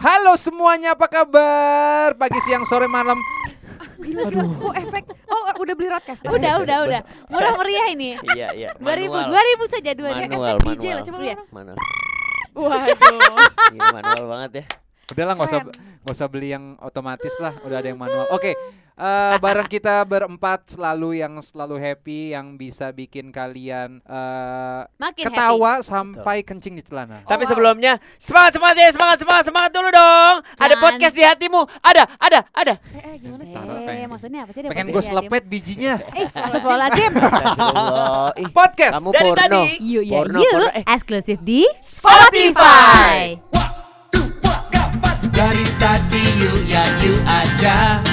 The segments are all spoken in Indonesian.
Halo semuanya, apa kabar? Pagi, siang, sore, malam. Gila gila. Oh efek. Oh udah beli broadcast. Udah, udah, udah. Murah meriah ini. Iya, iya. 2000, Manual. 2000 saja dua Manual, efek manual. DJ lah coba Iya. lihat. Mana? Waduh. Iya, manual banget ya. Udahlah nggak usah nggak usah beli yang otomatis lah, udah ada yang manual. Oke, eh, bareng kita berempat selalu yang selalu happy, yang bisa bikin kalian eh, Makin ketawa sampai kencing di celana. Tapi wow. sebelumnya semangat semangat ya semangat semangat semangat dulu dong. Ada Jangan. podcast di hatimu. Ada ada ada. Eh, eh gimana sih? Happy. Eh, maksudnya apa sih? dia Pengen gue selepet bijinya. Eh, astagfirullahaladzim. Podcast. kamu Dari porno. tadi. Ya, Porno, yuk. porno. Eh, Eksklusif di Spotify. Dari tadi yuk ya yuk aja.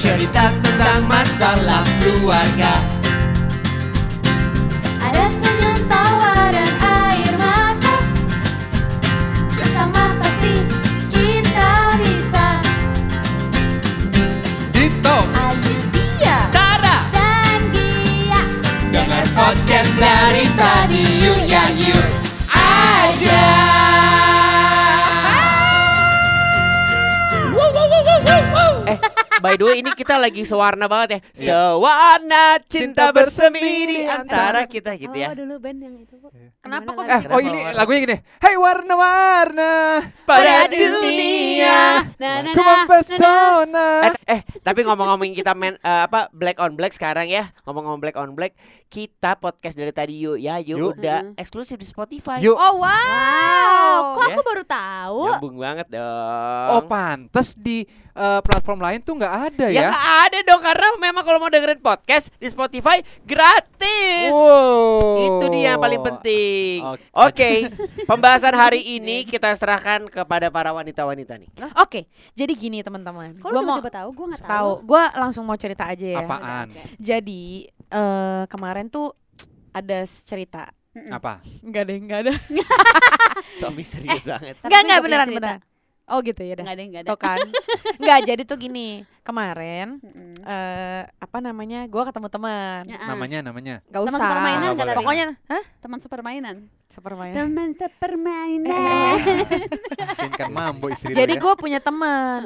Cerita tentang masalah keluarga way ini kita lagi sewarna banget ya. Iya. Sewarna cinta Cinta bersemi di antara kita gitu ya. Oh, dulu band yang itu, Bu. Kenapa kok Eh, oh ini lagunya gini. Hey warna-warna Pada Pada dunia. Ku mempesona. Eh, eh, tapi ngomong-ngomongin kita main eh, apa Black on Black sekarang ya. Ngomong-ngomong Black on Black, kita podcast dari tadi yuk ya yuk, Yuk. udah eksklusif di Spotify. Yuk. Oh wow. Wow, kok Ya. aku baru tahu? Nyambung banget dong. Oh pantes di eh, platform lain tuh nggak ada Ya ya? nggak ada dong karena memang kalau mau dengerin podcast di Spotify gratis. Wow. Itu dia yang paling penting. Oke. Oke, pembahasan hari ini kita serahkan kepada para wanita-wanita nih. Oke, jadi gini teman-teman. Gue mau tiba-tiba tahu? Gue nggak tahu. tahu. Gue langsung mau cerita aja ya. Apaan? Jadi eh kemarin tuh ada cerita. Apa? Enggak deh, enggak ada. So misterius banget. Tapi Enggak, enggak beneran beneran. Oh gitu ya dah. Enggak ada, enggak ada. Tuh kan. Enggak, jadi tuh gini. Kemarin Mm-mm. eh apa namanya? Gua ketemu teman. Ya. Namanya namanya. Gak Teman usah. sepermainan Nggak nggak boleh. tapi? Pokoknya, hah? teman sepermainan. Sepermainan. Teman sepermainan. Mungkin kan mambo istri Jadi ya. gue punya teman.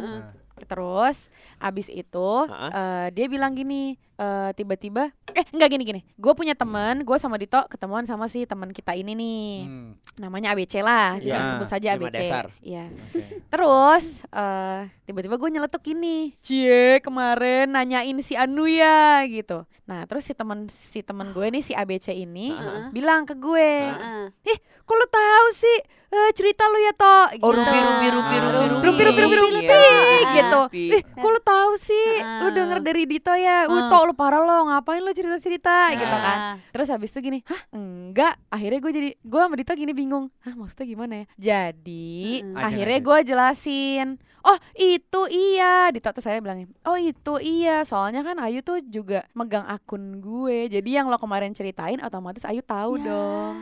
Terus abis itu eh, dia bilang gini, eh, tiba-tiba, eh enggak gini gini. Gue punya teman, gue sama Dito ketemuan sama si teman kita ini nih. Hmm, Namanya ABC lah, Iya. kita sebut saja ABC. dasar. Iya. oke. Terus eh, tiba-tiba gue nyeletuk gini, cie kemarin nanyain si Anu ya gitu. Nah terus si teman si teman gue nih si ABC ini Heeh. bilang ke gue, Heeh. ih kok lu tahu sih Eh, cerita lu ya to Oh, gitu. Rupi, Rupi, Rupi, Ah, Rupi, Rupi, Rupi, Rupi, Rupi, Iya. gitu. Rupi. Ih, kok lu tahu sih? Lu denger dari Dito ya? Uh, Ah. Tok lu parah lo, ngapain lu cerita-cerita gitu kan. Terus habis itu gini, hah enggak. Akhirnya gue jadi, gue sama Dito gini bingung. Hah maksudnya gimana ya? Jadi akhirnya gue jelasin. Oh itu iya Dito tuh saya bilangnya Oh itu iya Soalnya kan Ayu tuh juga megang akun gue Jadi yang lo kemarin ceritain Otomatis Ayu tahu Ya. dong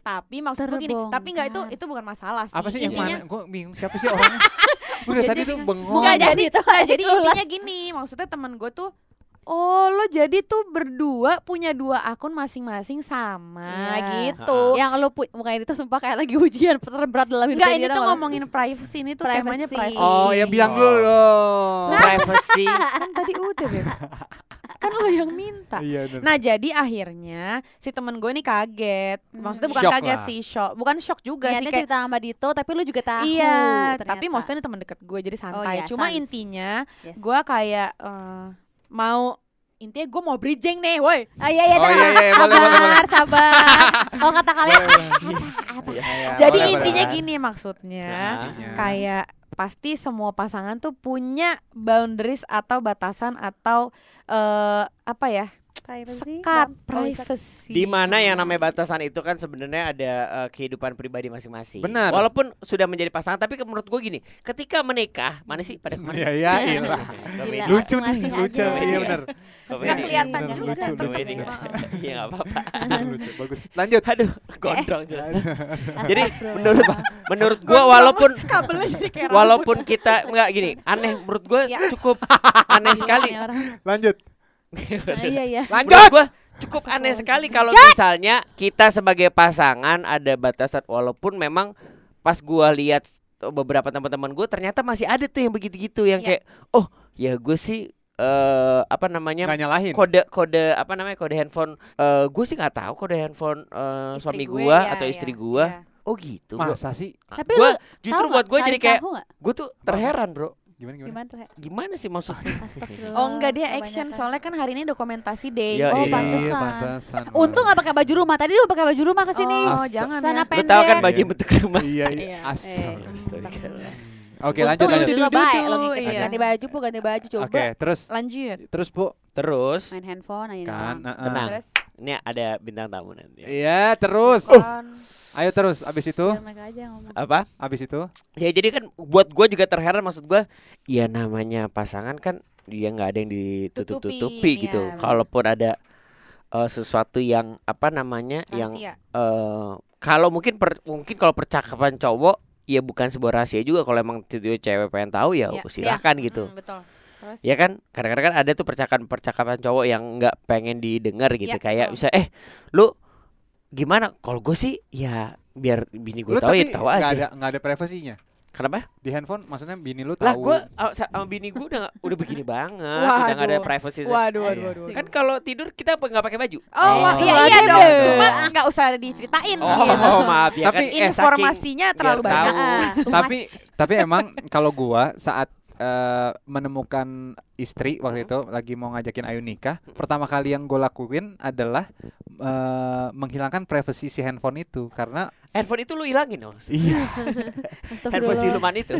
Tapi maksud gue gini Tapi nggak itu itu bukan masalah sih Apa sih yang Intinya- mana? Gue bingung siapa sih orangnya. Dari tadi tuh bengong. Enggak Ngomong. jadi Itu nggak, jadi intinya gini, maksudnya teman gue tuh Oh lo jadi tuh berdua punya dua akun masing-masing sama Iya. gitu. Yang lu pu- mukanya itu sumpah kayak lagi ujian terberat dalam hidup Enggak ini tuh nggak ngomongin privacy ini tuh temanya Privacy. privacy. Oh ya bilang dulu dong. Privacy. kan tadi udah Beb. Kan lo yang minta. Iya. Nah jadi akhirnya si temen gue ini kaget. Maksudnya bukan Shock kaget lah. sih, shock. Bukan shock juga Niatnya sih kayak cerita sama Dito tapi lu juga tahu. Iya, ternyata. tapi maksudnya ini teman dekat gue jadi santai. iya, Cuma sans. intinya Yes. gue kayak eh, mau intinya gue mau bridging nih, woi. Ah, iya iya Oh, iya, iya, boleh, boleh, sabar sabar. Kalau kata kalian Iya. Jadi boleh, intinya boleh. gini maksudnya Intinya. kayak pasti semua pasangan tuh punya boundaries atau batasan atau eh apa ya privacy. sekat Bang. Privacy. Di mana yang namanya batasan itu kan sebenarnya ada eh, kehidupan pribadi masing-masing. Benar. Walaupun sudah menjadi pasangan, tapi menurut gue gini, ketika menikah, mana sih pada ke mana? Iya iya iya. Gila, Lucu nih, lucu. aja. Iya benar. Nggak kelihatan juga. Iya nggak apa-apa. Lucu, bagus. Lanjut. Aduh, gondrong. Eh. Jadi menurut menurut gua walaupun walaupun kita nggak gini, aneh menurut gua Ya. cukup aneh sekali. Lanjut. Nah, iya iya. Lanjut. Gua cukup aneh sekali kalau misalnya kita sebagai pasangan ada batasan walaupun memang pas gua lihat beberapa teman-teman gue ternyata masih ada tuh yang begitu-gitu yang Ya. kayak oh ya gue sih eh apa namanya Nggak nyalahin. kode kode apa namanya kode handphone eh gue sih nggak tahu kode handphone eh, Istri suami gue, gua ya, atau ya, istri gua ya. oh gitu gua, Masa sih? Tapi gua justru buat gue jadi kayak gue tuh terheran bro Gimana gimana? Gimana Tre? gimana sih maksudnya Oh enggak dia action kebanyakan. soalnya kan hari ini dokumentasi day. Ya, Oh, iya. pantesan. pantesan. Untung nggak pakai baju rumah. Tadi lu pakai baju rumah ke sini. Oh, Astaga. jangan Sana ya. lu tahu kan baju Iya. bentuk rumah Iya, Iya. iya. Astaga. Astagfirullah. Oke, lanjut lanjut. Dudu, baik iya. Ganti baju, Bu, ganti baju coba. Oke, terus Lanjut. terus Bu terus Main handphone aja kan. Tenang. Terus ini ada bintang tamu nanti Iya, terus. kan. Ayo terus abis itu, apa abis itu. ya jadi kan buat gue juga terheran maksud gue ya namanya pasangan kan dia nggak ada yang ditutup-tutupi Tutupi, gitu iya. kalaupun ada eh, sesuatu yang apa namanya yang Rahasia. eh kalau mungkin per- mungkin kalau percakapan cowok ya bukan sebuah rahasia juga kalau emang cewek pengen tahu ya Iya. silahkan gitu Mm, betul. Terus ya kan kadang-kadang kan ada tuh percakapan percakapan cowok yang nggak pengen didengar gitu Iya, kayak betul. bisa eh lu gimana kalau gue sih ya biar bini gue tahu ya tahu nggak aja ada nggak ada privasinya. kenapa Di handphone maksudnya bini lu lah tahu. gue sama bini gue udah nggak- udah begini banget udah nggak ada Waduh. privacy Waduh, waduh, waduh. waduh. kan kalau tidur kita apa nggak pakai baju Oh, wah, iya iya dong. Cuma nggak usah diceritain. oh gitu. maaf ya Tapi kan eh, Informasinya terlalu banyak. tahu. Tapi tapi emang kalau gua saat eh, menemukan istri waktu itu lagi mau ngajakin Ayu nikah, pertama kali yang gue lakuin adalah eh, menghilangkan privasi si handphone itu karena handphone itu lu hilangin dong iya Astagfirullah. handphone siluman itu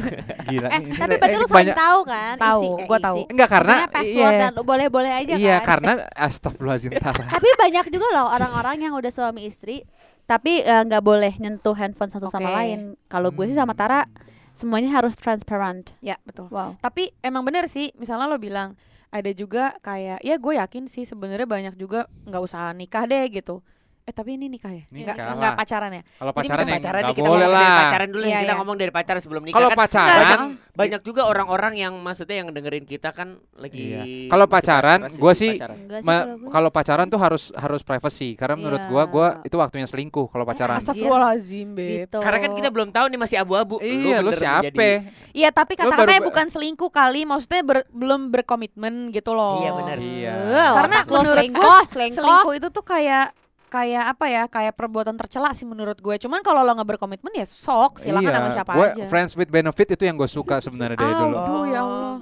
gila Eh, ini- tapi berarti lu banyak tahu kan? Tahu, isi, eh, gua isi. tahu. enggak karena password iya dan boleh-boleh aja iya kan? karena astagfirullahaladzim. Tapi banyak juga loh orang-orang yang udah suami istri tapi eh, nggak boleh nyentuh handphone satu sama Oke. lain. Kalau gue sih sama Tara semuanya harus transparent. Ya, betul. Wow. Tapi emang bener sih, misalnya lo bilang ada juga kayak ya gue yakin sih sebenarnya banyak juga nggak usah nikah deh gitu. Eh tapi ini nikah ya? Nikah Nggak, lah. nggak pacaran ya? kalau Jadi pacaran ya pacaran nih nggak kita boleh ngomong dari lah pacaran dulu ya, Iya, kita iya. ngomong dari pacaran sebelum nikah kalau kan pacaran Enggak, banyak juga orang-orang yang maksudnya yang dengerin kita kan lagi Iya. Kalau pacaran, gua sih pacaran. Enggak sih Ma- kalau gue. pacaran tuh harus harus privacy karena menurut gua Iya. gua itu waktunya selingkuh kalau pacaran. Astagfirullah. Astagfirullahaladzim, Beb. Gitu. karena kan kita belum tahu nih masih abu-abu Iya, lu bener siapa? Iya, tapi kata-katanya baru- bukan selingkuh kali, maksudnya ber- belum berkomitmen gitu loh. Iya, benar. Iya. Eh, Karena menurut gue selingkuh itu tuh kayak kayak apa ya kayak perbuatan tercela sih menurut gue. Cuman kalau lo nggak berkomitmen ya sok silakan iya, sama siapa gua aja. friends with benefit itu yang gue suka sebenarnya dari dulu. Aduh ya Allah.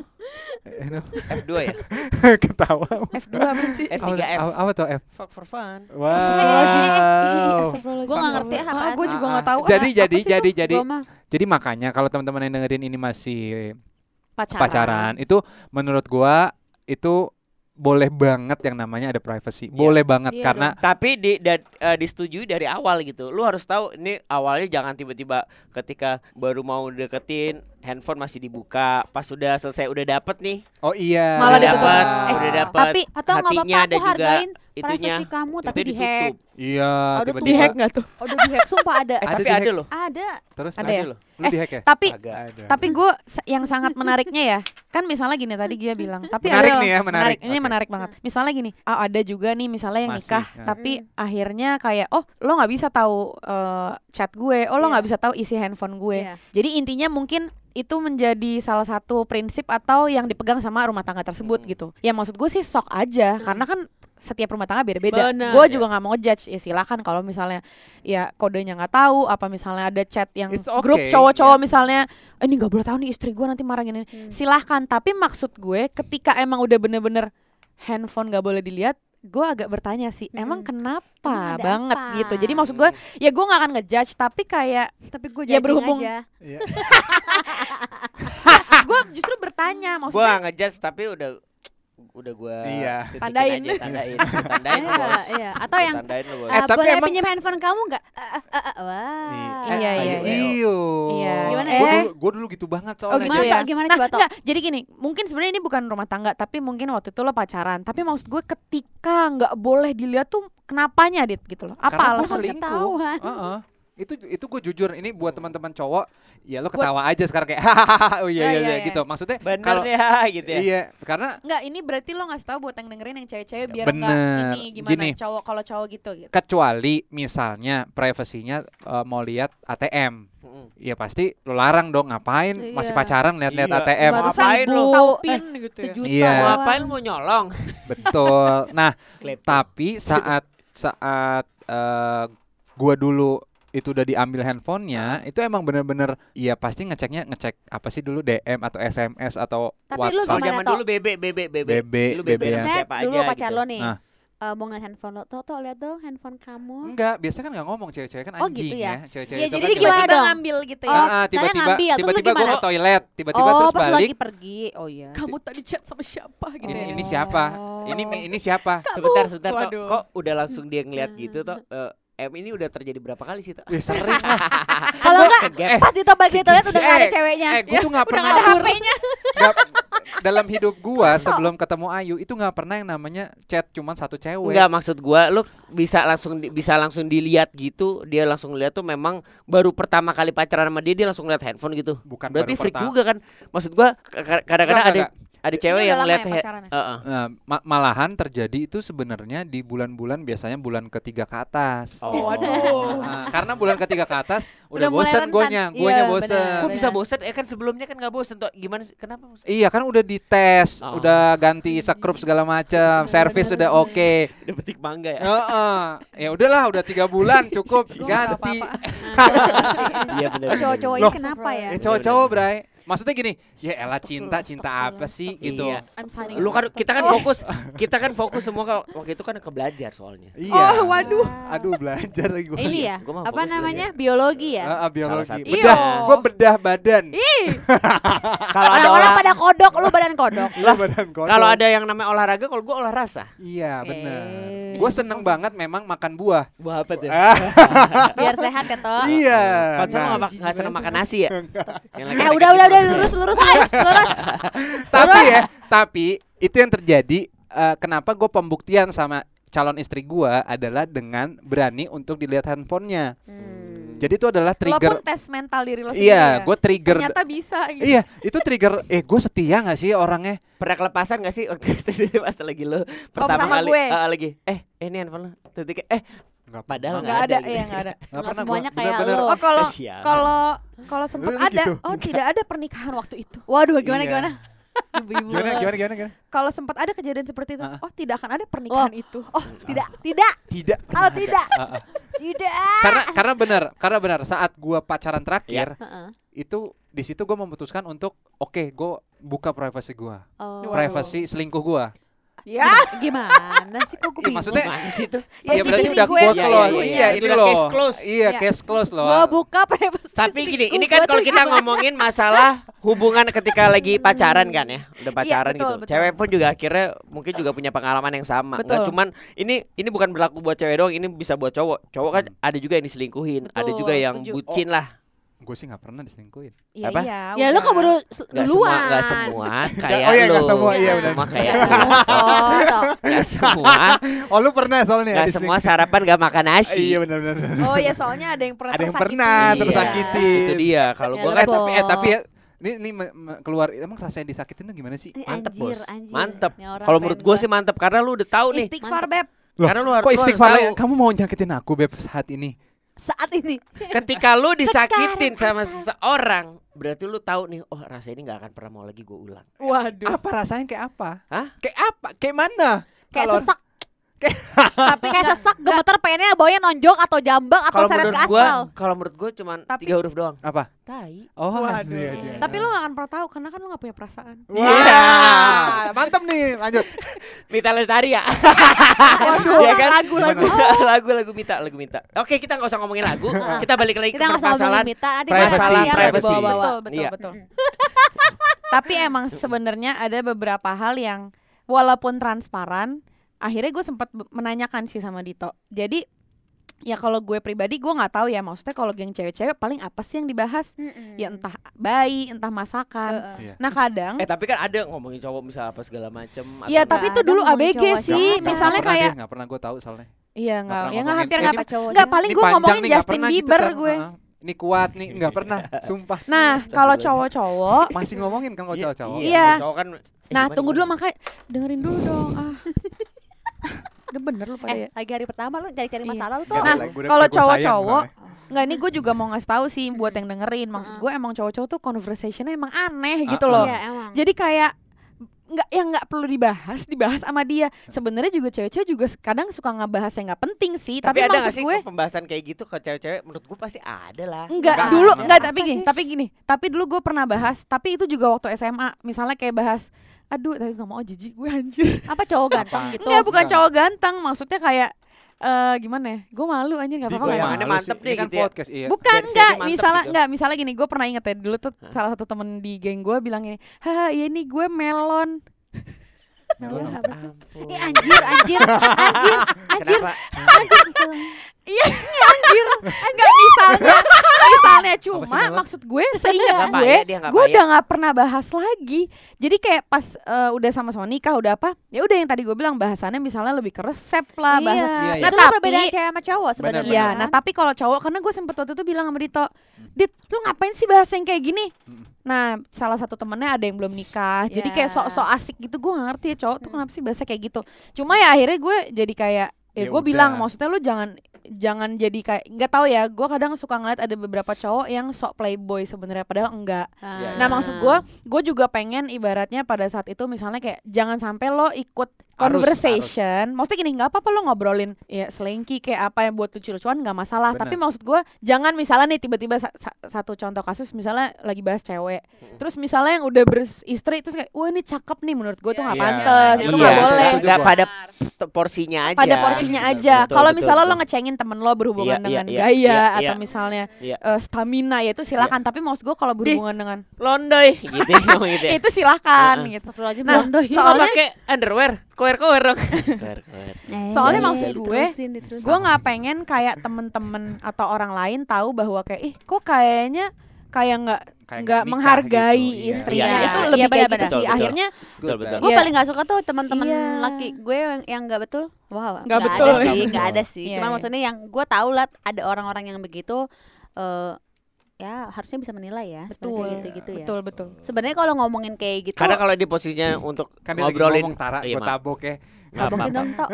F2 ya? Ketawa. F2 apa sih? Eh, Apa, 3F apa, apa tuh F? fuck for fun. Wow. Gue nggak ngerti ya apaan. gue juga Ah, nggak tahu. Jadi ah, jadi apa jadi jadi jadi makanya kalau teman-teman yang dengerin ini masih pacaran, pacaran itu menurut gua itu boleh banget yang namanya ada privacy. Boleh banget Iya karena tapi di da, eh, disetujui dari awal gitu. Lu harus tahu ini awalnya jangan tiba-tiba ketika baru mau deketin handphone masih dibuka pas sudah selesai udah dapet nih oh iya. Malah dapet Eh, udah dapet tapi atau nggak hatinya apa-apa ada juga hargain itunya kamu tapi di hack. Iya, tiba-tiba di hack nggak tuh Oh, udah di hack sumpah ada. eh Ada tapi ada loh Ada. terus Ada terus ya? lu, lu di hack ya? tapi agak Ada. tapi gue yang sangat menariknya ya kan misalnya gini tadi dia bilang tapi Menarik ada nih ya, menarik. ini Oke. menarik banget misalnya gini ah, ada juga nih misalnya yang Masih, nikah ya. tapi akhirnya kayak oh lo nggak bisa tahu eh, chat gue oh lo Iya. nggak bisa tahu isi handphone gue Iya. jadi intinya mungkin itu menjadi salah satu prinsip atau yang dipegang sama rumah tangga tersebut Hmm. gitu. Ya maksud gue sih sok aja karena kan setiap rumah tangga beda-beda. Gue juga nggak mau judge ya silakan. Kalau misalnya ya kodenya nggak tahu apa misalnya ada chat yang It's grup okay, cowok-cowok misalnya "Eh, ini nggak boleh tahu nih istri gue nanti marah gini. Hmm. silahkan tapi maksud gue ketika emang udah bener-bener handphone nggak boleh dilihat gue agak bertanya sih emang Hmm. kenapa Emang banget apa? gitu jadi maksud gue ya gue nggak akan ngejudge tapi kayak Tapi gue Ya, berhubung-. Iya. gue justru bertanya gua maksudnya nggak ngejudge tapi udah udah gua Iya. Tandain. aja, tandain tandain lu, Iya, bos iya. Atau yang tandain lu bos eh, tapi boleh emang- pinjam handphone kamu nggak? Eh, eh, eh, eh, Wah. Iya, iya, iya. Iyo. Iya. Gimana Gua ya? dulu, gua dulu gitu banget Oh soalnya. gitu Gimana, ya. Tok? Gimana, nah, coba, Tok? enggak, jadi gini, mungkin sebenarnya ini bukan rumah tangga, tapi mungkin waktu itu lo pacaran. Tapi maksud gue ketika nggak boleh dilihat tuh kenapanya dit gitu loh. Apa alasan? selingkuh. Ketahuan. Heeh. Itu itu gue jujur ini buat teman-teman cowok, ya lo ketawa aja sekarang kayak hahaha. Oh iya Ya, iya, ya, iya ya. gitu. Maksudnya Bener kalau ya gitu ya. Iya, karena Enggak, ini berarti lo ngasih tahu buat yang dengerin yang cewek-cewek biar Bener. enggak ini gimana Gini. cowok kalau cowok gitu gitu. kecuali misalnya privasinya eh, mau lihat ATM. Mm. Ya pasti lo larang dong ngapain masih Iya. pacaran lihat-lihat Iya. ATM. Ngapain Tahu eh, pin gitu ya. sejuta Iya. Ngapain lu mau nyolong? Betul. Nah, tapi saat saat eh, gua dulu itu udah diambil handphonenya, itu emang bener-bener iya pasti ngeceknya ngecek apa sih dulu DM atau SMS atau Tapi lu WhatsApp. gimana, zaman dulu bebe bebe bebe. Bebe, Lu bebe bebe yang- sama Saya siapa dulu aja pacar gitu. lo nih. Nah. eh, mau ngeliat handphone lo, Tok, Tok lihat dong handphone kamu. Enggak, biasanya kan nggak ngomong cewek-cewek kan Oh, anjing gitu ya. ya? Cewek-cewek Iya, itu jadi kan gimana tiba-tiba dong? ngambil gitu Oh, ya. Ah, ah, saya tiba-tiba ngambil, lu tiba-tiba gue ke toilet, tiba-tiba oh, terus pas balik. lagi pergi. Oh iya. Kamu tadi chat sama siapa gitu Ini ya. ini siapa? Ini ini siapa? Sebentar sebentar. Waduh. Kok udah langsung dia ngeliat gitu Tok. Eh, M ini udah terjadi berapa kali sih? Ya sering lah. Kalau enggak Kegap. pas balik dari toilet udah nggak ada Eh, ceweknya. Eh, gue tuh nggak Udah pernah gak ada HP-nya. dalam hidup gua sebelum ketemu Ayu itu nggak pernah yang namanya chat cuman satu cewek. Enggak maksud gua lu bisa langsung di- bisa langsung dilihat gitu, dia langsung lihat tuh memang baru pertama kali pacaran sama dia dia langsung lihat handphone gitu. Bukan Berarti freak pertama. juga kan? Maksud gua ka- ka- kadang-kadang ada enggak, ada cewek yang lihat ya pacarannya? Heeh. Nah, ma- malahan terjadi itu sebenarnya di bulan-bulan biasanya bulan ketiga ke atas. Oh. Waduh. Nah, karena bulan ketiga ke atas udah, Udah bosen guanya, guanya Iya, bosen. benar. Kok bisa bosen? Eh kan sebelumnya kan nggak bosen Tok. Gimana sih? Kenapa bosen? Iya kan udah dites, Oh. udah ganti sekrup segala macam, servis udah oke. Udah petik mangga ya? Heeh. Ya udahlah, udah tiga bulan cukup ganti. Iya benar. Cowok-cowok ini kenapa ya? Eh cowok-cowok, Bray. Maksudnya gini, ya elah cinta, cinta apa sih gitu. Iya. Lu kan kita kan fokus, kita kan fokus semua ke- waktu itu kan ke belajar soalnya. Iya. Oh, waduh. Aduh belajar lagi gua. Ini ya, Gua apa namanya? Biologi ya. Ah, ah, biologi. Bedah, gua bedah badan. Kalau ada olah, pada kodok, lu badan kodok. Lah, kalau ada yang namanya olahraga, kalau gua olah rasa. Iya, benar. Eh. Gue seneng banget memang makan buah. Buah apa tuh? Biar sehat ya, Tok. Iya. Pacar Nah, nggak seneng makan nasi ya? Eh udah udah udah lurus lurus lurus lurus. tapi ya, tapi itu yang terjadi. eh, kenapa gue pembuktian sama calon istri gua adalah dengan berani untuk dilihat handphonenya. Hmm. Jadi itu adalah Lo pun trigger. tes mental diri lo sendiri Iya, ya. gue trigger. Ternyata bisa gitu. Iya, itu trigger. Eh, gue setia gak sih orangnya? Pernah kelepasan gak sih waktu itu pas lagi lo pertama sama kali gue. Ah, lagi eh eh, ini handphone lo eh Nggak Padahal Enggak ada, gitu. iya enggak ada. Nggak Nggak pernah semuanya gua. kayak lo. Oh, kalau kalau kalau sempat Lu ada, gitu. oh tidak ada pernikahan waktu itu. Waduh, gimana Iya. gimana? Ibu-ibu. Gimana, gimana, gimana, gimana? Kalau sempat ada kejadian seperti itu, oh tidak akan ada pernikahan itu. Oh, tidak, tidak. Tidak. Oh, ada. tidak. Tidak. Karena karena benar, karena benar saat gua pacaran terakhir Heeh. itu di situ gua memutuskan untuk oke, gua buka privasi gua. Oh. Privasi selingkuh gua. Ya, Gimana sih kok gue Iya, bingung? maksudnya Gimana sih tuh? Ya, Ya, berarti udah gue close. selingkuh Iya, ya. ini Udah loh. case close. Iya, Iya. case close loh. Gua buka privasi. Tapi gini, ini kan kalau kita ngomongin masalah hubungan ketika lagi pacaran kan ya, udah pacaran betul, gitu. betul. Cewek pun juga akhirnya mungkin juga punya pengalaman yang sama. Nggak Betul. cuman ini ini bukan berlaku buat cewek doang, ini bisa buat cowok. Cowok kan ada juga yang diselingkuhin, ada Betul, juga yang setuju. bucin lah. Gue sih nggak pernah diselingkuhin. iya Apa? iya. Ya lu keburu Nggak duluan. semua, nggak semua kayak oh iya, lu. nggak semua, iya, benar. semua kayak lu. Oh, toh. Nggak semua, Oh lu pernah soalnya nggak semua sarapan nggak makan nasi. Iya benar-benar. Oh ya soalnya ada yang pernah Ada yang tersakiti. pernah Iya, tersakiti. Itu dia. Kalau Ya, gua lu kan Eh tapi eh tapi ya ini ini keluar emang rasanya disakitin tuh gimana sih? Eh, Mantep, anjir, Bos. anjir. mantep. Kalau menurut gua sih mantep karena lu udah tahu nih. Istighfar beb. Loh, Karena lu har- Kok harus istighfar? Kamu mau nyakitin aku beb saat ini? Saat ini. Ketika lu disakitin sama seseorang, berarti lu tahu nih, oh rasa ini nggak akan pernah mau lagi gue ulang. Waduh. Apa rasanya kayak apa? Hah? Kayak apa? Kayak mana? Kayak Kalau- sesak. Tapi kayak sesak gemeter pengennya baunya nonjok atau jambak atau Kalau seret ke menurut gua, aspal. kalau menurut gua cuman Tapi- tiga huruf doang. Apa? Tai. Oh, Waduh. asli aja. Tapi lu gak akan pernah tahu karena kan lu gak punya perasaan. Wah, mantap nih. Lanjut. Mita Lestari ya. Waduh, Iya kan? lagu-lagu. Lagu-lagu Mita, lagu Mita. Oke, kita nggak usah ngomongin lagu. kita balik lagi Kita ke nggak usah ngomongin permasalahan. Mita, nanti Privacy, masalahnya ada privacy. dibawa-bawa. Betul, betul, Iya. betul. Tapi emang sebenarnya ada beberapa hal yang walaupun transparan, akhirnya gue sempat menanyakan sih sama Dito. Jadi ya kalau gue pribadi gue nggak tahu ya maksudnya kalau geng cewek-cewek paling apa sih yang dibahas? Ya entah bayi, entah masakan. Heeh. Nah kadang Eh tapi kan ada ngomongin cowok misal apa segala macem atau Ya tapi itu dulu ABG cowok sih, siapa? misalnya kayak nggak pernah gue tahu soalnya. Iya Nggak ya nggak hampir nggak. Nggak paling gue ngomongin nih, Justin gitu Bieber kan. gue. Heeh. Ini kuat nih nggak pernah, sumpah. Nah kalau cowok-cowok, Masih ngomongin kan kalau cowok-cowok. Iya. Cowok kan eh, nah tunggu dulu makanya dengerin dulu dong. Ah, udah bener lu pada Eh, ya. lagi hari pertama lu cari-cari Iya. masalah lu tuh. Nggak Nah, kalau cowok-cowok, soalnya. Nggak ini gue juga mau ngasih tahu sih buat yang dengerin. Maksud gue emang cowok-cowok tuh conversationnya emang aneh gitu Ah, loh. ah. Iya, emang. Jadi kayak nggak yang nggak perlu dibahas dibahas sama dia sebenarnya juga cewek-cewek juga kadang suka ngebahas yang nggak penting sih Tapi, tapi, ada nggak maksud sih gue pembahasan kayak gitu ke cewek-cewek? Menurut gue pasti ada lah. Enggak, Enggak, dulu enggak. enggak Apa tapi gini, tapi gini, tapi dulu gue pernah bahas, tapi itu juga waktu SMA, misalnya kayak bahas aduh tapi nggak mau jijik gue anjir. Apa cowok ganteng gitu? Enggak, bukan Enggak. cowok ganteng, maksudnya kayak eh gimana ya? Gue malu anjir enggak Di apa-apa. nggak apa-apa. malu sih. mantep Ini deh kan gitu ya. podcast, iya. Bukan enggak, misalnya gitu. enggak, misalnya gini, gue pernah inget ya dulu tuh salah satu temen di geng gue bilang gini, haha iya nih gue melon. Melon apa sih? Ih, anjir, anjir, anjir, anjir, Kenapa? anjir. Iya, anjir. Enggak misalnya, misalnya cuma maksud gue seingat gue, gue payah. udah nggak pernah bahas lagi. Jadi kayak pas eh, udah sama-sama nikah udah apa? Ya udah yang tadi gue bilang bahasannya misalnya lebih ke resep lah, bahasa Iya, Iya, itu iya. tuh Tapi- perbedaan cewek sama cowok Benar, sebenarnya. Iya, kan? nah tapi kalau cowok karena gue sempet waktu itu bilang sama Dito, Dit, lu ngapain sih bahas yang kayak gini? Mm. Nah, salah satu temennya ada yang belum nikah, jadi kayak Ya. sok-sok asik gitu. Gue gak ngerti ya cowok tuh kenapa sih bahasa kayak gitu. Cuma ya akhirnya gue jadi kayak, ya, Ya gue bilang, maksudnya lu jangan jangan jadi kayak nggak tahu ya. Gue kadang suka ngeliat ada beberapa cowok yang sok playboy sebenarnya, padahal enggak. Ah. Nah maksud gue, gue juga pengen ibaratnya pada saat itu misalnya kayak jangan sampai lo ikut conversation. Maksudnya gini, nggak apa-apa lo ngobrolin ya selengki kayak apa yang buat lucu-lucuan nggak masalah. Bener. Tapi maksud gue jangan misalnya nih tiba-tiba sa- sa- satu contoh kasus misalnya lagi bahas cewek, terus misalnya yang udah beristri terus kayak, wah ini cakep nih menurut gue tuh nggak Iya. pantas, itu Iya, nggak itu boleh. Nggak pada porsinya aja. Pada porsinya aja. Kalau betul, misalnya lo betul. ngecengin temen lo berhubungan Iya, dengan iya, gaya iya, atau iya. misalnya Iya. eh, stamina ya itu silakan. Tapi maksud gue kalau berhubungan dengan Londoy gitu gitu ya. itu silakan Heeh. gitu. Nah, Londo. Soalnya soalnya- pakai underwear, kower-kower dong. Kower-kower. Eh, soalnya iya, maksud iya, gue, diterusin, diterusin. gue nggak pengen kayak temen-temen atau orang lain tahu bahwa kayak ih kok kayaknya kayak nggak Kayak nggak menghargai gitu, iya. istrinya Iya, itu iya, lebih kayak benar-benar. gitu sih Betul, akhirnya. Gue Iya. paling gak suka tuh teman-teman Iya. laki gue yang yang nggak betul. Wow, Nggak ada betul. sih, Nggak nggak ada sih. Iya, Cuma iya. maksudnya yang gue tahu lah ada orang-orang yang begitu eh ya harusnya bisa menilai ya betul gitu gitu ya. betul betul Sebenarnya kalau ngomongin kayak gitu Karena kalau di posisinya untuk Kan dia lagi ngobrolin ngomong Tara, Iya, tabok ya. Apa-apa. dong tok.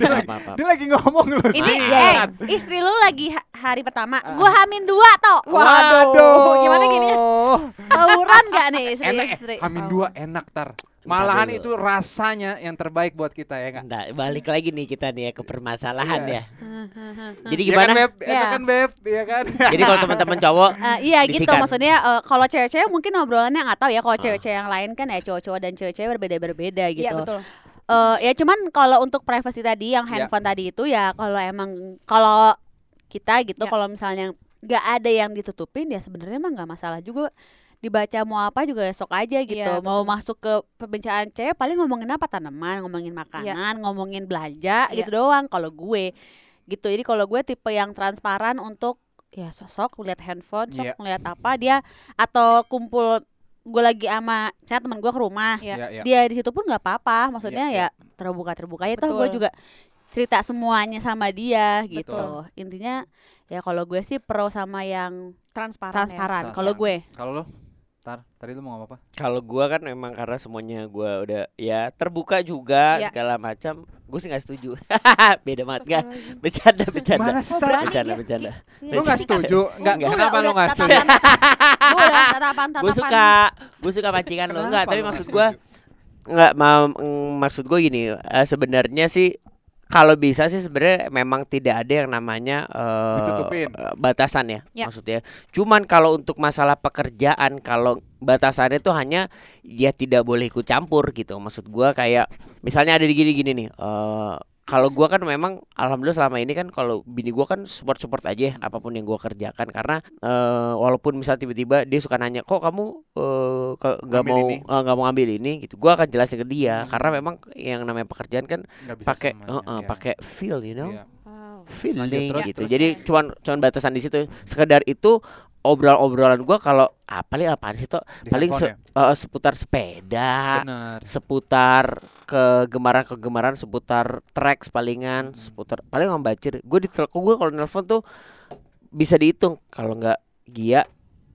Dia lagi ngomong Ini sih. eh istri lu lagi ha- hari pertama, Ah. gue hamin dua toh. Waduh, gimana gini ya? Tawuran gak nih istri Enak, eh, istri? Hamin dua enak tar. Malahan dulu. itu rasanya yang terbaik buat kita ya kan. Nah, balik lagi nih kita nih ya ke permasalahan Iya. ya. Jadi Iya kan gimana? beb, Ya. enak kan beb, iya kan. Jadi kalau teman-teman cowok Eh, iya gitu Bisikan. maksudnya eh, kalau cewek-cewek mungkin obrolannya nggak tahu ya kalau cewek-cewek yang lain kan ya cowok-cowok dan cewek-cewek berbeda-berbeda gitu. iya betul Eh, ya cuman kalau untuk privacy tadi yang Ya. handphone tadi itu ya kalau emang kalau kita gitu Ya. kalau misalnya nggak ada yang ditutupin ya sebenarnya emang nggak masalah juga dibaca mau apa juga sok aja gitu Iya, mau betul. masuk ke pembicaraan cewek paling ngomongin apa tanaman ngomongin makanan ngomongin belanja Iya. gitu doang kalau gue gitu jadi kalau gue tipe yang transparan untuk ya sosok ngeliat handphone sok Iya. ngeliat apa dia atau kumpul gue lagi sama saya teman gue ke rumah Iya. Iya, iya. dia di situ pun nggak apa-apa maksudnya Iya, ya terbuka terbuka ya toh gue juga cerita semuanya sama dia gitu Betul. intinya ya kalau gue sih pro sama yang transparan, ya. transparan kalau gue Kalau lo, tar, tadi lu mau ngomong apa? kalau gua kan memang karena semuanya gua udah ya terbuka juga Ya. segala macam. Gue sih nggak setuju. Beda banget kan? Bercanda, bercanda. Mana sih tar? Bercanda, bercanda. Lu nggak setuju? Enggak, Enggak. kenapa lu nggak setuju? gue udah tatapan tatapan Gue suka, gue suka pancingan lo. Enggak, tapi lu maksud gua setuju? Nggak, ma- mm, maksud gue gini, eh, sebenarnya sih kalau bisa sih sebenarnya memang tidak ada yang namanya eh, Ditutupin. eh, batasan ya, Ya. maksudnya. Cuman kalau untuk masalah pekerjaan, kalau batasannya itu hanya dia tidak boleh ikut campur gitu. Maksud gua kayak misalnya ada di gini-gini nih. eh, kalau gua kan memang alhamdulillah selama ini kan kalau bini gua kan support support aja ya, apa pun yang gua kerjakan karena eh, walaupun misal tiba-tiba dia suka nanya kok kamu eh, ke- nggak Ngambil mau ini?" eh, nggak mau ngambil ini gitu gua akan jelasin ke dia karena memang yang namanya pekerjaan kan pakai eh, eh, iya. pakai feel you know Iya. Wow. feeling gitu terus. jadi cuman cuman batasan di situ sekedar itu obrolan-obrolan gua kalau apa nih apaan sih toh Di paling se- eh, seputar sepeda Bener. seputar kegemaran-kegemaran seputar tracks palingan seputar paling membacir gue di telepon gue kalau nelpon tuh bisa dihitung kalau nggak Gia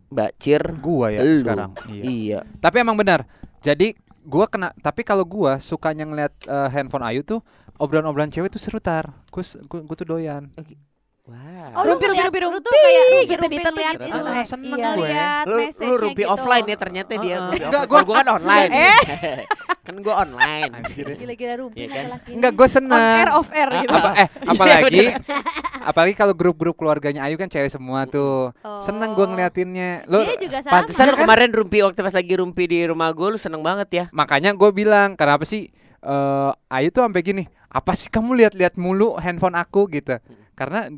Bacir Gua ya Elu. sekarang. Iya. iya Tapi emang benar. Jadi gua kena tapi kalau gua sukanya ngeliat eh, handphone Ayu tuh obrolan-obrolan cewek tuh seru tar. Gua, s- gua, gua tuh doyan. Wow Oh, Rumpi, rumpi, rumpi, lu rumpi, tuh kayak gitu, rumpi, Dita rumpi tuh ngeliat gitu. itu, Ah, seneng iya, gue. lu lu rumpi gitu. offline ya ternyata dia Heeh. rumpi Enggak, offline. gua- kan online Eh. kan gua online Gila-gila rumpi Iya kan? Enggak, gua On seneng. air, off air gitu. Apa, eh, apalagi apalagi kalau grup-grup keluarganya Ayu kan cewek semua tuh. Seneng gua Oh. ngeliatinnya. Lu Dia juga sama. pantesan Iya kan? kemarin rumpi waktu pas lagi rumpi di rumah gue lu seneng banget ya makanya gue bilang kenapa sih eh Ayu tuh sampai gini apa sih kamu lihat-lihat mulu handphone aku gitu karena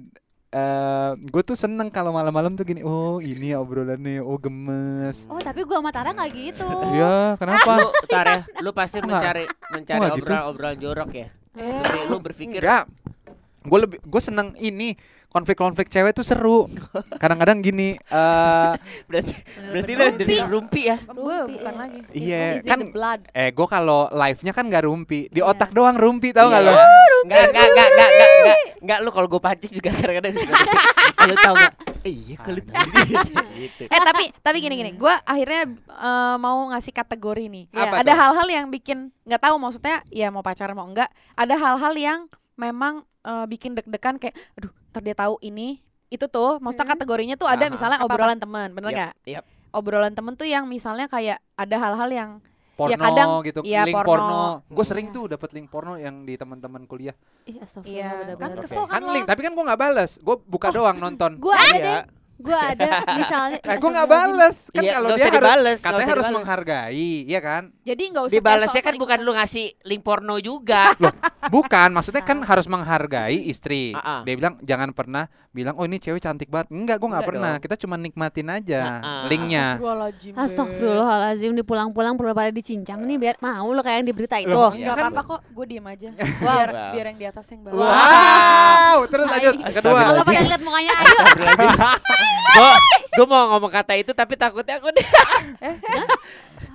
eh gue tuh seneng kalau malam-malam tuh gini oh ini ya obrolannya oh gemes. Oh, tapi gua sama Tara nggak gitu. Iya kenapa? Lu ntar ya lu pasti mencari mencari gitu. obrolan-obrolan jorok ya. Lu- lu berpikir enggak gue lebih gue seneng ini konflik-konflik cewek tuh seru kadang-kadang gini eh berarti berarti lu dari rumpi ya Gue bukan lagi. iya in kan eh gue kalau live-nya kan nggak rumpi di Iya. otak doang rumpi tau nggak Iya. lo Enggak, enggak, enggak, enggak, enggak, enggak, enggak, lu kalau gue pancing juga kadang-kadang suka gitu. Lu tahu enggak? Iya, kalau gitu. Eh tapi tapi gini gini, gue akhirnya eh, mau ngasih kategori nih. Apa ada hal-hal yang bikin nggak tahu maksudnya ya mau pacaran mau enggak. Ada hal-hal yang memang eh, bikin deg-degan kayak, aduh, ntar dia tahu ini itu tuh. Maksudnya Hmm. kategorinya tuh ada Aha. misalnya obrolan teman, bener nggak? yap. Obrolan temen tuh yang misalnya kayak ada hal-hal yang porno Ya, kadang- gitu iya, link porno. porno, gue sering Iya. tuh dapat link porno yang di teman-teman kuliah Ih, astagfirullah, Iya, kan kesel kan kan link tapi kan gue nggak balas gue buka doang nonton Gua ada Iya. Gua ada misalnya. Nah, gue nggak balas kan Iya, kalau nggak dia harus dibales, katanya harus dibales. menghargai ya kan jadi nggak usah Dibalasnya kan bukan lu ngasih link porno juga. bukan maksudnya kan harus menghargai istri Ah, ah. dia bilang jangan pernah bilang oh ini cewek cantik banget enggak gue nggak Enggak pernah dong. kita cuma nikmatin aja Ah, ah. linknya Astagfirullahaladzim. Astagfirullahalazim dipulang-pulang perlu pada dicincang nih biar mau lo kayak yang di berita itu. Loh, Enggak Kan- apa-apa kok, gue diem aja. Wow. Biar, Wow. biar yang di atas yang bawah. wow terus lanjut kedua Kalau pada lihat mukanya ayo. Gue gue mau ngomong kata itu tapi takutnya aku deh.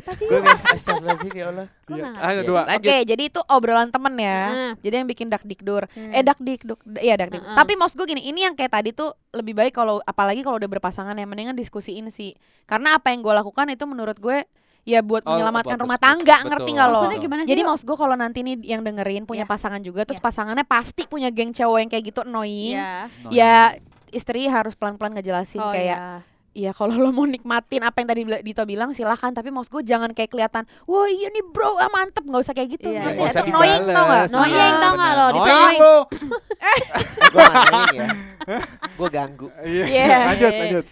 Apa sih? Gue kayak astagfirullahaladzim ya Allah. Iya. ayo Ya, dua. Oke, jadi itu obrolan temen ya. Heeh. Jadi yang bikin dak dikdur. Hmm. Eh dak dikduk, iya dak dik. Heeh. Tapi maksud gue gini, ini yang kayak tadi tuh lebih baik kalau apalagi kalau udah berpasangan ya mendingan diskusiin sih. Karena apa yang gue lakukan itu menurut gue ya buat Oh, menyelamatkan rumah tangga, betul. ngerti nggak lo? Maksudnya gimana sih? Jadi maksud gue kalau nanti nih yang dengerin punya Iya. pasangan juga, terus Iya. pasangannya pasti punya geng cowok yang kayak gitu annoying. Iya. Ya istri harus pelan-pelan ngejelasin Oh, kayak iya. Iya kalau lo mau nikmatin apa yang tadi Dito bilang silahkan Tapi maksud gue jangan kayak kelihatan Wah iya nih bro ah, mantep Gak usah kayak gitu Iya, iya. nggak? Nggak Itu usah annoying tau gak. Annoying Iya, tau benar. lo, Annoying lo. Gue ya. Gue ganggu. Iya. Iya. lanjut Iya. lanjut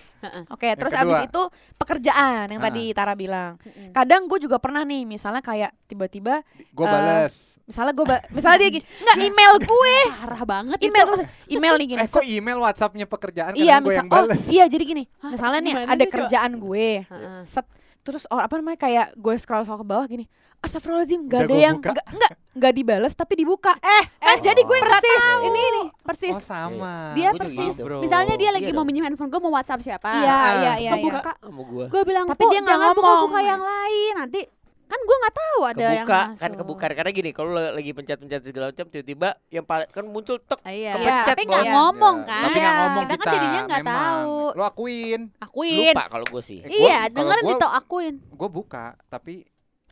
Oke terus kedua. abis itu Pekerjaan yang Ah. tadi Tara bilang. Kadang gue juga pernah nih Misalnya kayak tiba-tiba gue Eh, balas Misalnya gue Misalnya dia gini Nggak email gue Parah banget Email itu. Email nih gini eh kok email WhatsAppnya pekerjaan Iya gue misal yang Oh balas iya jadi gini Misalnya nih ada kerjaan gue Heeh. set terus oh, apa namanya kayak gue scroll scroll ke bawah gini Astagfirullahaladzim Udah gak ada yang buka. nggak nggak dibales tapi dibuka eh kan jadi gue nggak persis tahu ini nih persis oh sama dia persis gitu. Bro. misalnya dia lagi Iya mau minjem handphone gue mau WhatsApp siapa iya iya iya Gua iya buka. Sama gue. gue bilang Tapi "Po, dia nggak jangan ngomong." buka-buka yang lain nanti kan gue nggak tahu ada yang Kebuka masuk kan kebuka karena gini kalau lagi pencet-pencet segala macam tiba-tiba yang paling kan muncul tek Ah, iya. kepencet, tapi nggak ngomong Iya. kan tapi nggak ngomong kita kita, kan jadinya nggak tahu lo akuin akuin lupa kalau gue sih. Eh, gua- iya dengerin Dito akuin gue buka tapi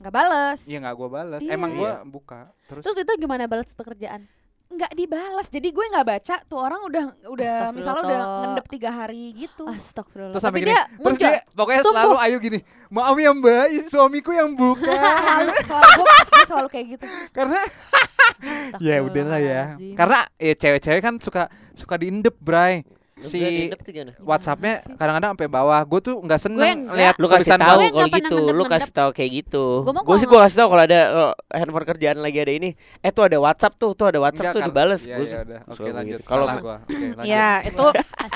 nggak bales. Ya nggak gue balas Iya. emang gue Iya. buka terus, terus itu gimana balas pekerjaan? Nggak dibalas jadi gue nggak baca tuh orang udah udah misalnya udah ngendep tiga hari gitu. Astagfirullah. Terus tapi sampai gini dia terus dia pokoknya tumbuh. selalu ayo gini maaf ya mbak suamiku yang buka. Selalu selalu gue, gue selalu kayak gitu. Karena ya udahlah ya. Karena ya cewek-cewek kan suka suka diindep bray si? WhatsAppnya kadang-kadang sampai bawah gue tuh nggak seneng lihat Lu kasih tahu Gue kalau gitu, lu kasih tahu kayak gitu. Gue sih gue kasih tahu kalau ada handphone kerjaan lagi ada ini, eh tuh ada WhatsApp tuh, tuh ada WhatsApp Enggak, tuh dibales. Iya, Gua iya, udah. Oke lanjut. gitu. Kalau Salah gua. Oke, lanjut. ya itu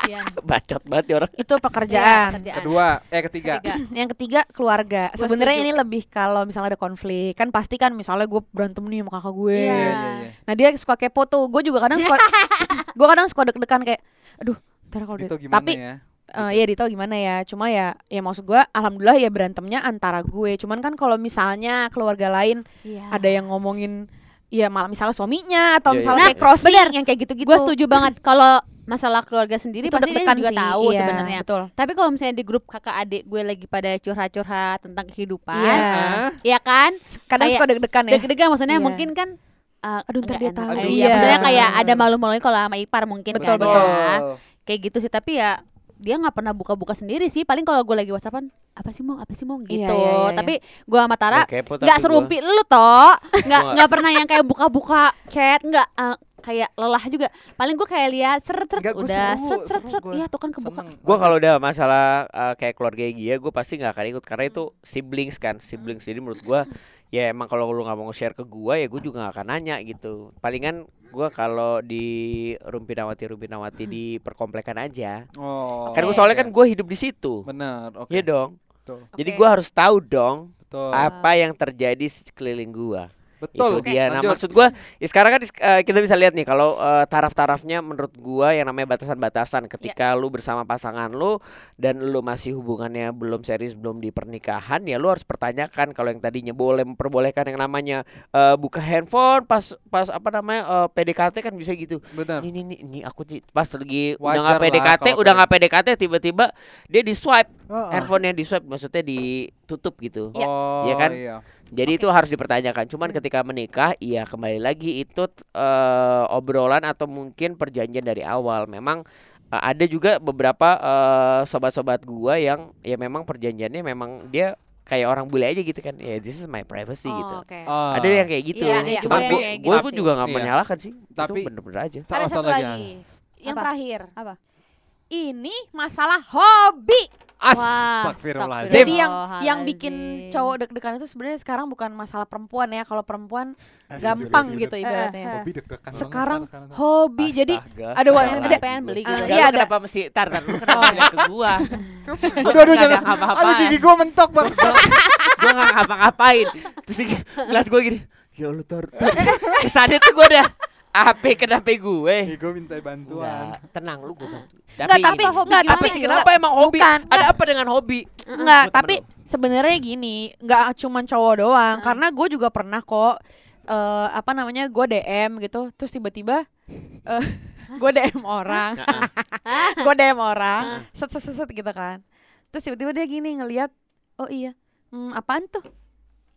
bacot banget ya orang. itu pekerjaan Kerjaan. Kedua, eh ketiga. Yang ketiga keluarga sebenarnya ini lebih kalau misalnya ada konflik kan pasti kan misalnya gue berantem nih sama kakak gue Iya. Iya, iya, iya. nah dia suka kepo tuh gue juga kadang suka gue kadang suka deg-degan kayak aduh ntar kalau dia Itu gimana tapi ya? eh, ya Dito gimana ya cuma ya ya maksud gue alhamdulillah ya berantemnya antara gue cuman kan kalau misalnya keluarga lain Iya. ada yang ngomongin ya malah misalnya suaminya atau Iya, misalnya iya. kayak crossing bener. yang kayak gitu-gitu Gue setuju banget kalau masalah keluarga sendiri itu pasti dia juga sih tahu iya, sebenarnya. betul Tapi kalau misalnya di grup kakak adik gue lagi pada curhat-curhat tentang kehidupan, Iya. ya kan? kadang Kayak suka deg-degan ya Deg-degan maksudnya Iya. mungkin kan uh, Aduh, ntar dia tahu. Iya, Iya. maksudnya kayak ada malu-maluin kalau sama ipar mungkin Betul, kan, betul. ya. Kayak gitu sih, tapi ya dia nggak pernah buka-buka sendiri sih. Paling kalau gue lagi WhatsAppan, apa sih mau, apa sih mau gitu. Iya, iya, iya, iya. Tapi gue sama Tara nggak gua. serumpi lu toh, nggak Gua- nggak pernah yang kayak buka-buka chat, nggak uh, kayak lelah juga. Paling gue kayak lihat seret seret gua udah seru, seret seret seret, gua. iya tuh kan kebuka. Gue kalau udah masalah uh, kayak keluarga dia, gue pasti nggak akan ikut karena itu siblings kan, siblings. Jadi menurut gue ya emang kalau lu nggak mau share ke gue ya gue juga gak akan nanya gitu. Palingan gue kalau di Rumpinawati Rumpinawati di perkomplekan aja. Oh. Kan Oke. soalnya kan gue hidup di situ. benar. Oke. Iya dong. Betul. Jadi Oke. gue harus tahu dong Betul. apa yang terjadi di sekeliling gue. Betul. Itu dia. Nah, Lanjut. maksud gua ya sekarang kan eh, kita bisa lihat nih kalau eh, taraf-tarafnya menurut gua yang namanya batasan-batasan ketika lu bersama pasangan lu dan lu masih hubungannya belum serius, belum di pernikahan ya lu harus pertanyakan kalau yang tadinya boleh memperbolehkan yang namanya eh, buka handphone pas pas apa namanya eh, PDKT kan bisa gitu. Benar. Ini ini ini aku pas lagi udah Wajar nggak lah PDKT, udah nggak PDKT tiba-tiba dia di swipe Heeh. handphonenya di swipe maksudnya ditutup gitu. Ya. Oh, Iya kan? Iya. Jadi itu harus dipertanyakan. Cuman ketika menikah, iya kembali lagi itu eh, obrolan atau mungkin perjanjian dari awal. Memang eh, ada juga beberapa eh, sobat-sobat gua yang ya memang perjanjiannya memang dia kayak orang bule aja gitu kan. Ya this is my privacy Oh, gitu. oke. Ah. Ada yang kayak gitu. Iya, ada Cuman gua, yang kayak gua gitu pun juga nggak Iya. menyalahkan sih. Tapi- itu bener-bener aja. Salah Ada satu lagi. lagi. Yang Apa? terakhir. Apa? Ini masalah hobi. Astagfirullahaladzim. Jadi yang yang bikin cowok deg-degan itu sebenarnya sekarang bukan masalah perempuan ya. Kalau perempuan gampang gitu ibaratnya. Hobi deg-degan Sekarang sekarang. hobi jadi ada ada pengen beli Ah, gitu. Enggak, iya, lu ada. kenapa mesti tar tar lu kenapa bilang ke gua? Gua Aduh, aduh, jangan. ngapa-ngapain. Aduh, gigi gua mentok, Bang. gue gak ngapa-ngapain terus ngeliat gue gini ya Allah tar, kesannya tuh gue udah HP kenapa gue. Gue minta bantuan. Enggak, tenang lu gue bantu. Enggak, tapi gini, enggak, gimana tapi sih? kenapa emang hobi? Bukan, ada apa dengan hobi? Enggak, tapi sebenarnya gini, enggak cuman cowok doang, karena gue juga pernah kok eh apa namanya gue DM gitu, terus tiba-tiba eh gue DM orang, gue DM orang, set set set set gitu kan, terus tiba-tiba dia gini ngelihat, oh iya, hmm, apaan tuh?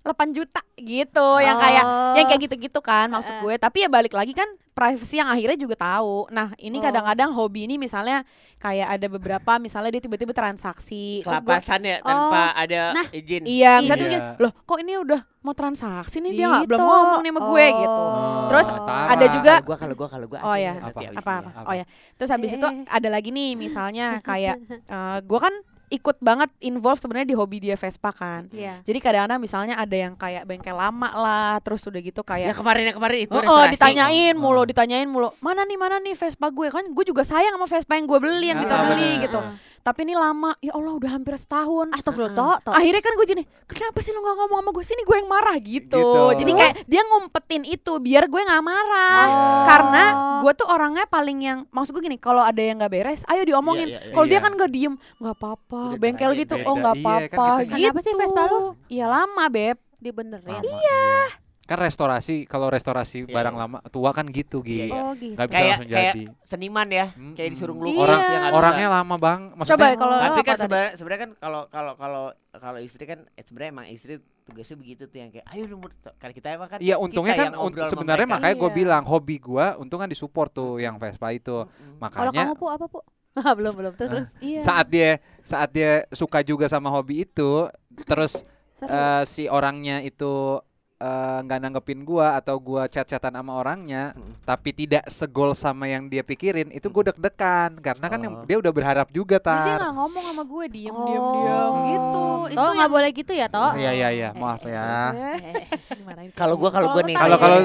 8 juta gitu yang kayak Oh. yang kayak gitu-gitu kan maksud gue tapi ya balik lagi kan privacy yang akhirnya juga tahu nah ini Oh. kadang-kadang hobi ini misalnya kayak ada beberapa misalnya dia tiba-tiba transaksi kelapasan ya tanpa ada Nah, izin Iya, misalnya Iya. gini, loh kok ini udah mau transaksi nih dia nggak belum Gitu. ngomong nih sama gue Oh. gitu. Oh, Terus Tara. ada juga kalau gue kalau gue kalau gue Oh ya, Apa? apa apa apa. Apa? Oh ya. Terus habis itu Eh. ada lagi nih misalnya kayak eh, gue kan ikut banget involve sebenarnya di hobi dia Vespa kan. Iya. Jadi kadang-kadang misalnya ada yang kayak bengkel lama lah, terus udah gitu ya kayak kemarin yang kemarin itu Oh, oh, ditanyain mulu, Oh. ditanyain mulu. Mana nih, mana nih Vespa gue? Kan gue juga sayang sama Vespa yang gue beli, yang Ah, kita beli bener. gitu. Tapi ini lama. Ya Allah, udah hampir setahun. Astagfirullah, toh, toh. akhirnya kan gue gini kenapa sih lu nggak ngomong sama gue sini gue yang marah gitu, Gitu. jadi kayak dia ngumpetin itu biar gue nggak marah Oh. karena gue tuh orangnya paling yang maksud gue gini kalau ada yang nggak beres ayo diomongin Iya, iya, iya. kalau dia Iya. kan nggak diem nggak apa-apa bengkel gitu beda. oh nggak Iya, kan apa-apa gitu kan. gitu Kenapa sih Vespa lu? iya lama beb Dibenerin. Iya. Kan restorasi, kalau restorasi Iya, barang iya. lama tua kan gitu, Gi. Iya, iya. Oh gitu. Nggak bisa kayak langsung kayak jadi. seniman ya Mm-mm. kayak disuruh ngelukis Orang yang nggak bisa. orangnya lama bang. Maksudnya, coba kalau lo tapi kan sebenarnya sebenarnya kan kalau kalau kalau kalau istri kan eh, sebenarnya emang istri tugasnya begitu tuh yang kayak ayo lumur karena kita emang kan Iya untungnya kita kan yang un- sebenarnya mereka. makanya gue Iya. bilang hobi gue untung kan disupport tuh yang Vespa itu. Mm-mm. Kalau Makanya kamu pu apa pu? Ah, belum belum terus terus. iya saat dia saat dia suka juga sama hobi itu, terus eh, si orangnya itu eh, nggak nanggepin gua atau gua chat-chatan sama orangnya Hmm. tapi tidak segol sama yang dia pikirin itu gue deg-degan karena kan yang Oh. dia udah berharap juga Jadi dia tar nggak ngomong sama gue diem Oh. diem diem gitu itu Oh nggak boleh gitu ya toh? iya iya iya maaf ya Eh, Kalau gua kalau gua nih Kalau- kalau-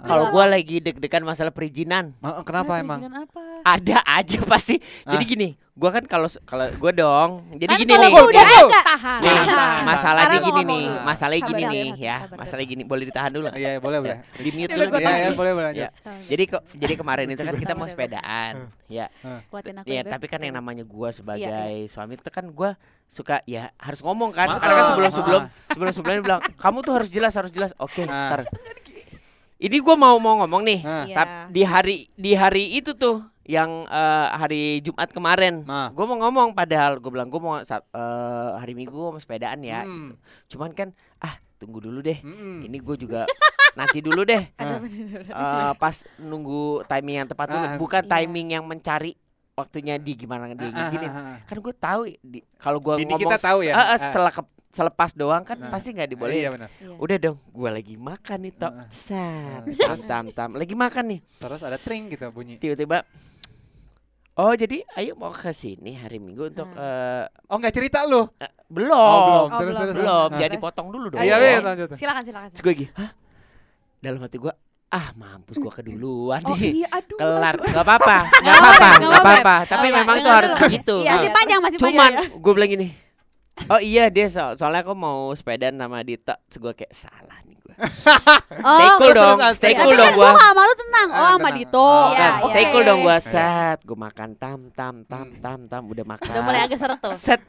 kalau gua gua lagi deg-degan masalah perizinan kenapa emang perizinan apa ada aja pasti. Ah. Jadi gini, gua kan kalau kalau gua dong. Jadi Kan gini nih. udah nih. ada. Tahan. Nih, tahan. masalahnya gini nih, masalahnya gini nih ya. sabar. Masalah gini, boleh ditahan dulu. Iya, boleh, boleh. Di mute Udah dulu. Iya, iya, boleh, boleh lanjut. Ya. Jadi kok jadi kemarin itu kan kita mau sepedaan. Ya. Kuatin aku Ya, Beb. tapi kan yang namanya gua sebagai Iya, suami itu kan gua suka ya harus ngomong kan. Karena kan sebelum sebelum sebelum sebelumnya bilang kamu tuh harus jelas harus jelas. Oke, ntar. Ini gua mau mau ngomong nih. Iya. Di hari di hari itu tuh yang eh, hari Jumat kemarin, Ah. gue mau ngomong padahal gue bilang gue mau eh, hari Minggu gua mau sepedaan ya. Hmm. gitu. Cuman kan ah tunggu dulu deh. Mm-mm. Ini gue juga nanti dulu deh. Ah. Eh, pas nunggu timing yang tepat dulu, Ah, bukan iya. timing yang mencari waktunya di gimana dia Ah, ah, ngizinin. ah, ah. Kan gue tahu di, kalau gue ngomong kita tahu ya? eh, eh, Ah. selekep- selepas doang kan Ah. pasti nggak Iya dibolehin. benar. Iya. Udah dong, gue lagi makan nih tok. Sat, tam tam tam. Lagi makan nih. Terus ada tring gitu bunyi. tiba-tiba Oh jadi ayo mau ke sini hari Minggu untuk eh, Oh, nggak cerita lu. eh, belum Oh, Oh, Terus belum. terus. belum Ah. jadi potong dulu dong. Iya, iya, lanjut. Silakan, silakan. Terus gue lagi, hah? Dalam hati gue, ah mampus gue keduluan Oh nih. iya, aduh. Kelar, nggak apa-apa, nggak Nggak apa-apa, apa-apa, nggak apa-apa. Tapi Iya, memang itu harus dulu. begitu. Iya, Masih panjang, masih Cuman panjang. gue bilang gini, oh iya dia so- soalnya aku mau sepedaan sama Dita. Terus gue kayak salah nih. Oh, Stay cool terus, dong, terus, stay cool Tapi dong kan gue. gua sama lu tenang. Oh, Ah, sama tenang. Dito. Oh, Iya, Kan, stay oke. cool dong gue Iya. set, gue makan tam tam tam tam tam, udah makan. Udah mulai agak seret tuh. set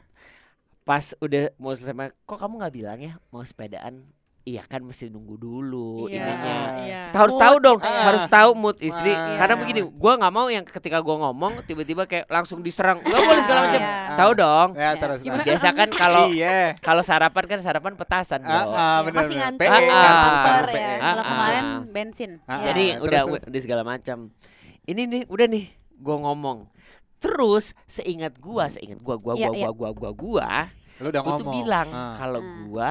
pas udah mau selesai kok kamu nggak bilang ya mau sepedaan iya kan mesti nunggu dulu Iya, ininya iya. kita harus Mood tahu dong ya. harus tahu mood istri Ah. karena Iya. begini gua nggak mau yang ketika gua ngomong tiba-tiba kayak langsung diserang nggak boleh segala macam Iya. tahu dong Ya, terus. Gimana? biasa kan kalau Iya. kalau sarapan kan sarapan petasan Ah, dong ah, benar. Masih benar. nganter, PE, Ah, kan, ah. bukan ya. PE. Kalau Ah, kemarin ah. bensin. Ah, jadi ah, udah terus, udah segala macam ini nih udah nih gua ngomong terus seingat gua seingat gua gua Iya, gua iya. gua gua gua gua Lu udah gua ngomong. tuh bilang Ah. kalau Ah. gua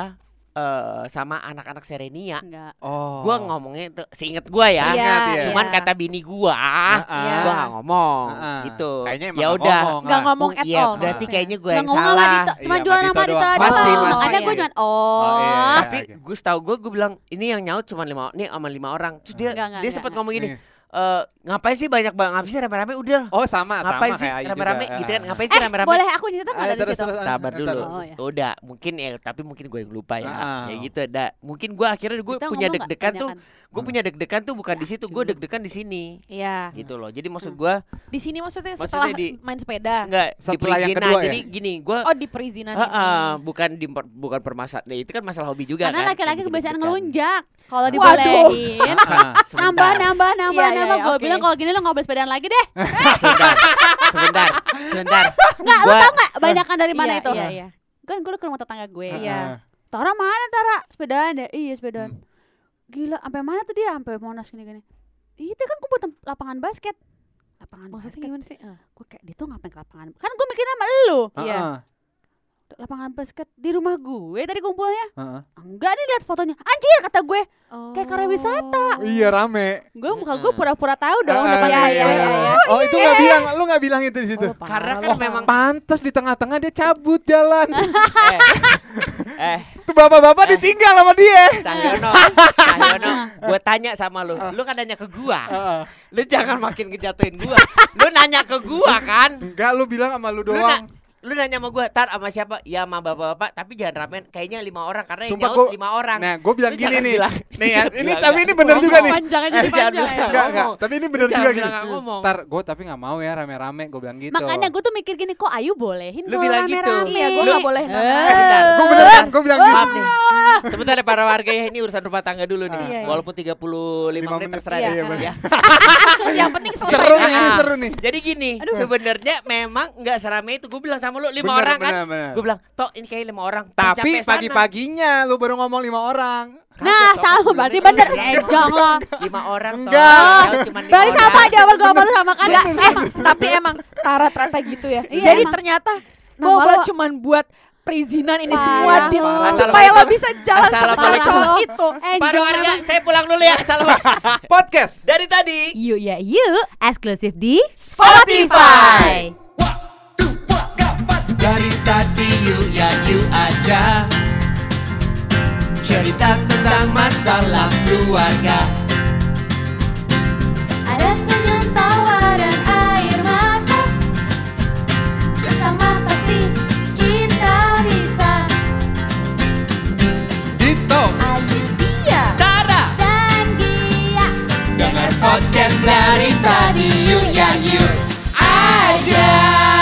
eh sama anak-anak Serenia Enggak. Oh. gua ngomongnya itu seinget gua ya Iya, Ingat ya. cuman iya. kata bini gua Ah, Iya. gua gak ngomong ah. gitu Kayaknya emang ya udah ngomong, Nggak ah. ngomong at iya all. berarti kayaknya gue Cuma yang ngomong sama salah cuma Iya, doang. doang. Pasti, pasti. Makanya gue cuma oh. Oh, iya. tapi gue tahu gue gue bilang ini yang nyaut cuma lima nih sama lima orang terus dia Enggak, enggak, dia enggak, sempat enggak. ngomong gini Eh ngapain sih banyak banget ngapain sih rame-rame udah Oh, sama, ngapain sama sih kayak Ayu rame-rame juga. gitu kan Ah. ngapain sih rame-rame boleh aku Ah, nggak dari terus, situ? terus, Sabar dulu. Oh, iya. Udah, mungkin ya, tapi mungkin gue yang lupa ya. Ah. Ya gitu, dah. Mungkin gue akhirnya gue punya deg-degan tuh. Gue punya deg-degan tuh bukan di situ, gue deg-degan di sini. Iya. Gitu loh. Jadi maksud gue Di sini maksudnya Maksudnya setelah di- main sepeda. enggak di Setelah yang perizinan. kedua ya? Jadi gini, gue Oh, di perizinan bukan di bukan permasalahan. Nah, itu kan masalah hobi juga Karena kan. laki-laki kebiasaan ngelunjak. Kalau dibolehin, Ah. Nambah, nambah, nambah, Iya, iya, iya, Gue oke. bilang kalau gini lo nggak boleh sepedaan lagi deh. sebentar, sebentar, sebentar. Nggak, lo tau nggak banyakan dari mana Iya, itu? Iya, iya. Kan gue ke rumah tetangga gue. Iya. Tara mana Tara? Sepedaan ya? Iya sepedaan. Hmm. Gila, sampai mana tuh dia? Sampai Monas gini-gini. Itu kan gue buat lapangan basket. Lapangan Maksudnya basket. gimana sih? Ah. Gue kayak dia tuh ngapain ke lapangan? Kan gue mikirnya sama lu. Ah, Iya. ah, Lapangan basket di rumah gue tadi kumpulnya. ah. Enggak nih lihat fotonya. Anjir kata gue. Kayak karya Oh. wisata. Iya rame. Gue muka gue pura-pura tahu dong depan iya, iya, iya, iya. Oh, itu nggak bilang, lu nggak bilang itu di situ. Oh, Karena kan loh. memang Pantes di tengah-tengah dia cabut jalan. eh, eh Tuh bapak-bapak Eh. ditinggal sama dia. Cahyono, Cahyono, gue tanya sama lu, lu kan nanya ke gua, Heeh. lu jangan makin ngejatuhin gua, lu nanya ke gua kan, Enggak, lu bilang sama lu lu, na- doang. lu nanya sama gua, tar sama siapa? Ya sama bapak-bapak, tapi jangan ramen, kayaknya lima orang karena yang Sumpah nyaut gua- lima orang. Nah, gue bilang Lu gini jangan nih. bilang- Nih ya, jangan ini tapi ini bener juga nih. Panjangnya jadi jangan panjang ya. Enggak, enggak. Tapi ini Lu bener jangan juga gini. Ntar gue tapi nggak mau ya rame-rame. Gue bilang gitu. Makanya gue tuh mikir gini, kok Ayu bolehin Lu bilang gitu. rame-rame? Iya, gue Lu- nggak boleh. Eh. Gue bener kan? Gue bilang gitu. Maaf nih. Sebentar ya para warga ya ini urusan rumah tangga dulu nih. Iya, iya. Walaupun 35 Lima menit terserah iya, ya. Yang penting. Seru nih, Ah. seru nih. Jadi gini, sebenarnya memang nggak serame itu. Gue bilang sama lu lima Bener, orang kan. bener, bener. Gue bilang, "Tok, ini kayak lima orang." Tapi pagi-paginya lu baru ngomong lima orang. Nah, sama berarti itu. bener. Ejong lo. Lima orang. Enggak. Lima Berarti sama aja gue sama lu sama kan? Enggak, eh, tapi emang Tara ternyata gitu ya. Iya, Jadi ternyata lo bawa- cuman buat perizinan ini Parah semua Parah. supaya lo bisa jalan sama Assalamualaikum. cowok itu. Para Ejong warga, saya pulang dulu ya. Assalamualaikum. Podcast. Dari tadi. Yuk ya yuk, eksklusif di Spotify. Dari Cerita yuk ya yuk aja. Cerita tentang masalah keluarga. Ada senyum tawa dan air mata. Bersama pasti kita bisa. Dito. Ayu dia. Tara. Dan Gia Dengar podcast dari tadi yuk ya yuk Aja.